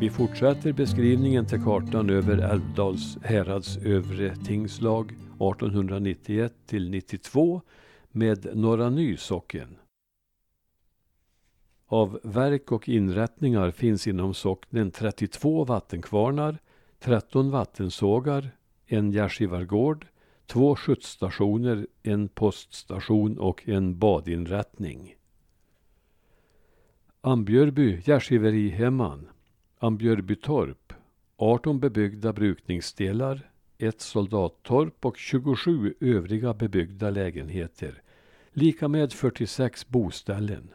Vi fortsätter beskrivningen till kartan över Älvdals härads övre tingslag 1891 till 92 med Norra Ny socken. Av verk och inrättningar finns inom socknen 32 vattenkvarnar, 13 vattensågar, en gärdsgivargård, två skjutsstationer, en poststation och en badinrättning. Ambjörby gärdsgiverihemman, Ambjörbytorp, 18 bebyggda brukningsdelar, ett soldattorp och 27 övriga bebyggda lägenheter, lika med 46 boställen.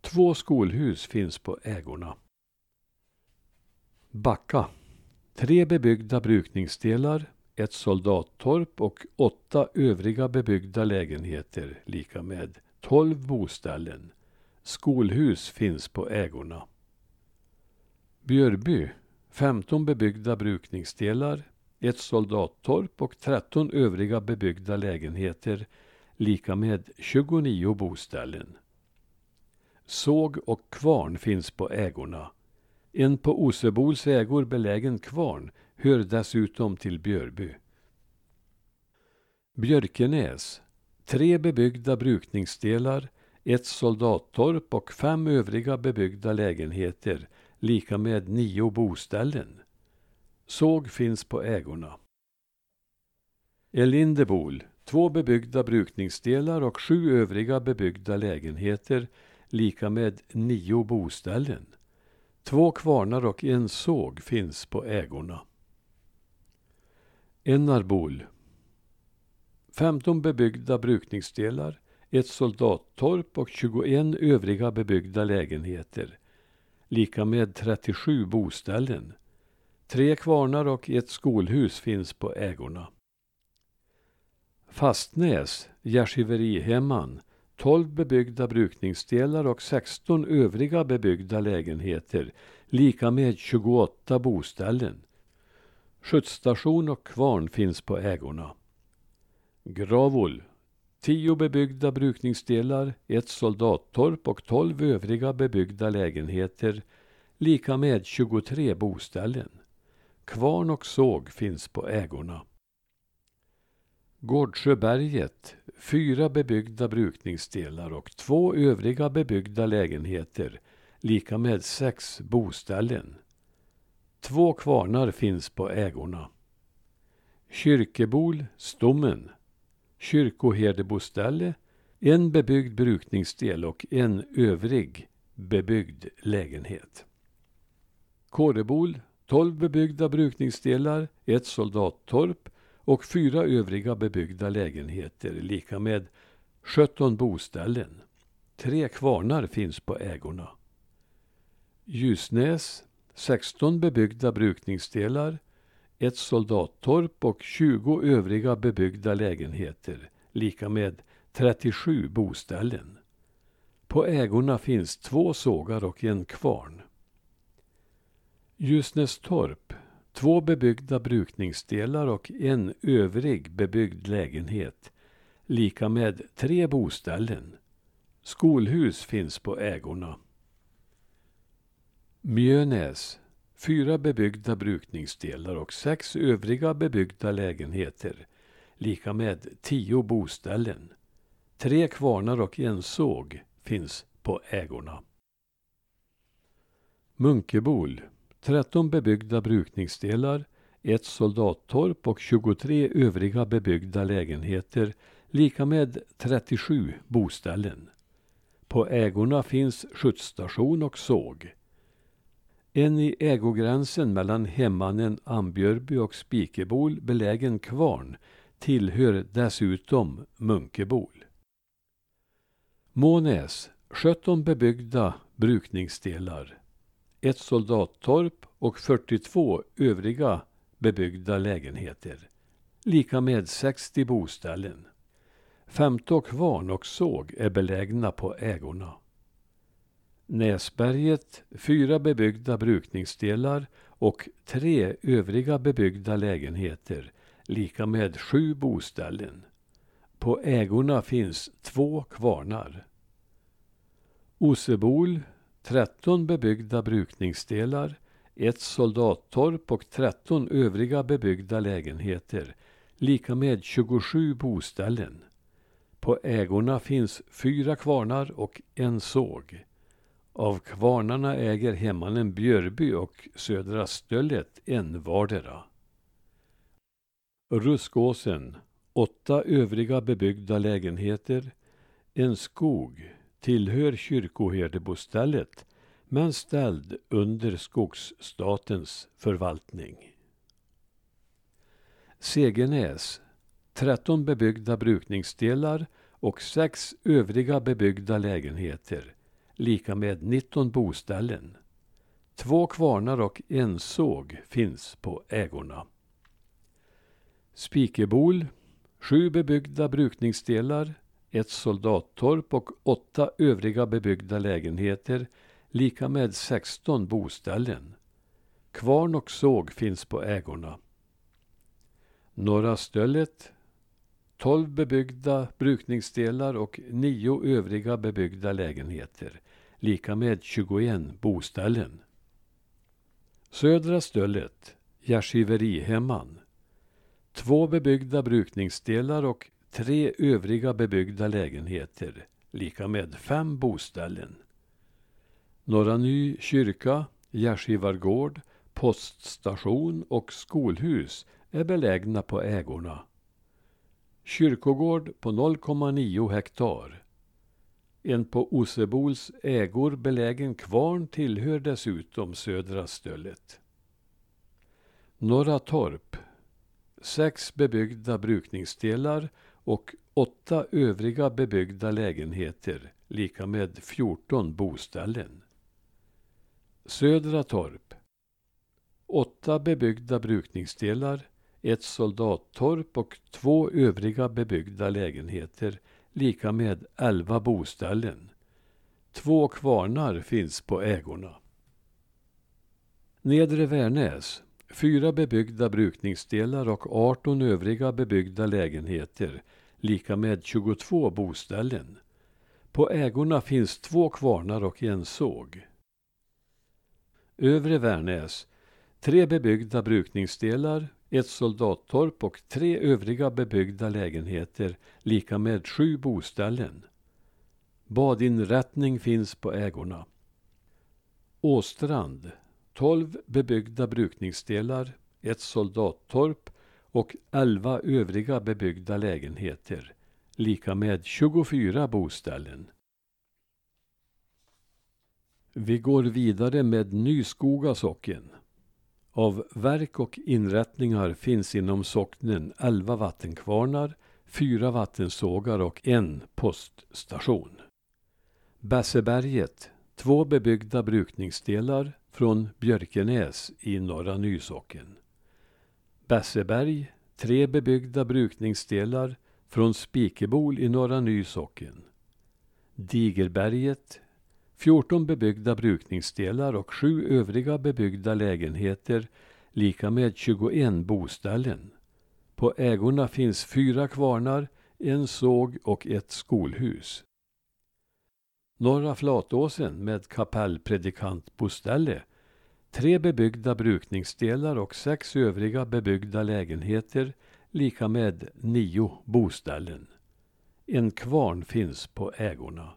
Två skolhus finns på ägorna. Backa. Tre bebyggda brukningsdelar, ett soldattorp och åtta övriga bebyggda lägenheter, lika med 12 boställen. Skolhus finns på ägorna. Björby. 15 bebyggda brukningsdelar, ett soldattorp och 13 övriga bebyggda lägenheter, lika med 29 boställen. Såg och kvarn finns på ägorna. En på Osebols ägor belägen kvarn hör dessutom till Björby. Björkenäs. Tre bebyggda brukningsdelar, ett soldattorp och fem övriga bebyggda lägenheter, lika med nio boställen. Såg finns på ägorna. Elindebol. Två bebyggda brukningsdelar och sju övriga bebyggda lägenheter, lika med nio boställen. Två kvarnar och en såg finns på ägorna. Enarbol, 15 bebyggda brukningsdelar, ett soldattorp och 21 övriga bebyggda lägenheter, lika med 37 boställen. Tre kvarnar och ett skolhus finns på ägorna. Fastnäs, gärdsgiverihemman, 12 bebyggda brukningsdelar och 16 övriga bebyggda lägenheter, lika med 28 boställen. Skjutsstation och kvarn finns på ägorna. Gravol. 10 bebyggda brukningsdelar, ett soldattorp och 12 övriga bebyggda lägenheter, lika med 23 boställen. Kvarn och såg finns på ägorna. Gårdsjöberget, fyra bebyggda brukningsdelar och två övriga bebyggda lägenheter, lika med sex boställen. Två kvarnar finns på ägorna. Kyrkebol, Stommen, kyrkoherdeboställe, en bebyggd brukningsdel och en övrig bebyggd lägenhet. Kårebol, tolv bebyggda brukningsdelar, ett soldattorp och fyra övriga bebyggda lägenheter, lika med 17 boställen. Tre kvarnar finns på ägorna. Ljusnäs, 16 bebyggda brukningsdelar, ett soldattorp och 20 övriga bebyggda lägenheter, lika med 37 boställen. På ägorna finns två sågar och en kvarn. Ljusnästorp, två bebyggda brukningsdelar och en övrig bebyggd lägenhet, lika med tre boställen. Skolhus finns på ägorna. Mjönäs, fyra bebyggda brukningsdelar och sex övriga bebyggda lägenheter, lika med tio boställen. Tre kvarnar och en såg finns på ägorna. Munkebol, 13 bebyggda brukningsdelar, ett soldattorp och 23 övriga bebyggda lägenheter, lika med 37 boställen. På ägorna finns skjutsstation och såg. En i ägogränsen mellan hemmanen Ambjörby och Spikebol belägen kvarn tillhör dessutom Munkebol. Månäs, 17 bebyggda brukningsdelar, ett soldattorp och 42 övriga bebyggda lägenheter, lika med 60 boställen. Femtå kvarn och såg är belägna på ägorna. Näsberget fyra bebyggda brukningsdelar och tre övriga bebyggda lägenheter, lika med sju boställen. På ägorna finns två kvarnar. Osebol, 13 bebyggda brukningsdelar, ett soldattorp och 13 övriga bebyggda lägenheter, lika med 27 boställen. På ägorna finns fyra kvarnar och en såg. Av kvarnarna äger hemmanen Björby och Södra Stöllet en vardera. Ruskåsen, åtta övriga bebyggda lägenheter, en skog, tillhör kyrkoherdebostället men ställd under skogsstatens förvaltning. Segenäs, 13 bebyggda brukningsdelar och sex övriga bebyggda lägenheter, lika med 19 boställen. Två kvarnar och en såg finns på ägorna. Spikebol, sju bebyggda brukningsdelar, ett soldattorp och åtta övriga bebyggda lägenheter, lika med 16 boställen. Kvarn och såg finns på ägorna. Norra Stöllet, 12 bebyggda brukningsdelar och 9 övriga bebyggda lägenheter, lika med 21 boställen. Södra Stöllet, Gärdsgiverihemman, två bebyggda brukningsdelar och tre övriga bebyggda lägenheter, lika med fem boställen. Norra Ny kyrka, Gärsgivargård, poststation och skolhus är belägna på ägorna. Kyrkogård på 0,9 hektar. En på Osebols ägor belägen kvarn tillhör dessutom Södra Stöllet. Norra Torp. Sex bebyggda brukningsdelar och åtta övriga bebyggda lägenheter, lika med 14 boställen. Södra Torp. Åtta bebyggda brukningsdelar, ett soldattorp och två övriga bebyggda lägenheter, lika med elva boställen. Två kvarnar finns på ägorna. Nedre Värnäs. Fyra bebyggda brukningsdelar och 18 övriga bebyggda lägenheter, lika med 22 boställen. På ägorna finns två kvarnar och en såg. Övre Värnäs. Tre bebyggda brukningsdelar, ett soldattorp och tre övriga bebyggda lägenheter, lika med sju boställen. Badinrättning finns på ägorna. Åstrand. Tolv bebyggda brukningsdelar, ett soldattorp och elva övriga bebyggda lägenheter, lika med 24 boställen. Vi går vidare med Nyskoga socken. Av verk och inrättningar finns inom socknen elva vattenkvarnar, fyra vattensågar och en poststation. Bässeberget, två bebyggda brukningsdelar från Björkenäs i Norra Nysocken. Bässeberg, tre bebyggda brukningsdelar från Spikebol i Norra Nysocken. Digerberget, 14 bebyggda brukningsdelar och sju övriga bebyggda lägenheter, lika med 21 boställen. På ägorna finns fyra kvarnar, en såg och ett skolhus. Norra Flatåsen med kapellpredikantboställe, tre bebyggda brukningsdelar och sex övriga bebyggda lägenheter, lika med nio boställen. En kvarn finns på ägorna.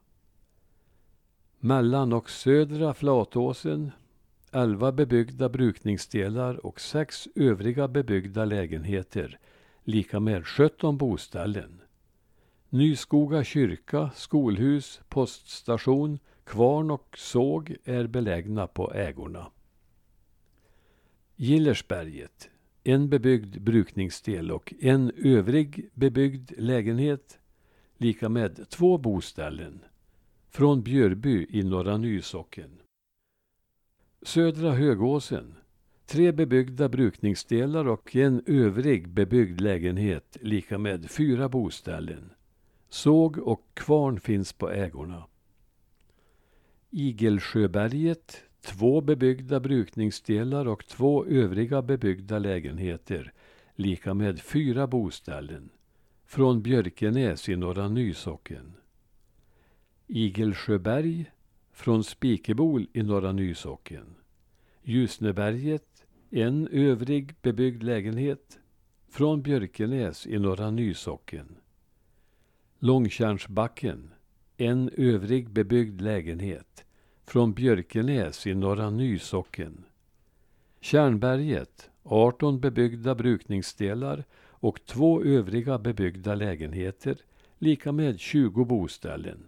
Mellan och södra Flatåsen, elva bebyggda brukningsdelar och sex övriga bebyggda lägenheter, lika med 17 boställen. Nyskoga kyrka, skolhus, poststation, kvarn och såg är belägna på ägorna. Gillersberget, en bebyggd brukningsdel och en övrig bebyggd lägenhet, lika med två boställen från Björby i Norra Nysocken. Södra Högåsen. Tre bebyggda brukningsdelar och en övrig bebyggd lägenhet lika med fyra boställen. Såg och kvarn finns på ägorna. Igelsjöberget. Två bebyggda brukningsdelar och två övriga bebyggda lägenheter lika med fyra boställen. Från Björkenäs i Norra Nysocken. Igelsjöberg från Spikebol i Norra Nysocken. Ljusneberget, en övrig bebyggd lägenhet. Från Björkenäs i Norra Nysocken. Långtjärnsbacken, en övrig bebyggd lägenhet. Från Björkenäs i Norra Nysocken. Kärnberget, 18 bebyggda brukningsdelar och två övriga bebyggda lägenheter, lika med 20 boställen.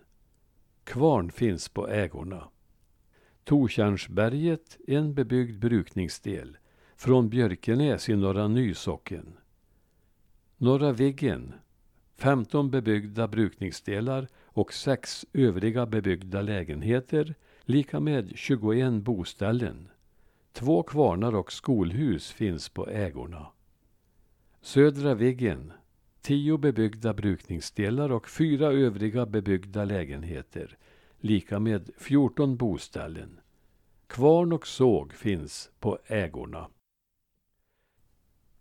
Kvarn finns på ägorna. Tortjärnsberget, en bebyggd brukningsdel. Från Björkenäs i Norra Nysocken. Norra Viggen, 15 bebyggda brukningsdelar och sex övriga bebyggda lägenheter, lika med 21 boställen. Två kvarnar och skolhus finns på ägorna. Södra Viggen, tio bebyggda brukningsdelar och fyra övriga bebyggda lägenheter, lika med 14 boställen. Kvarn och såg finns på ägorna.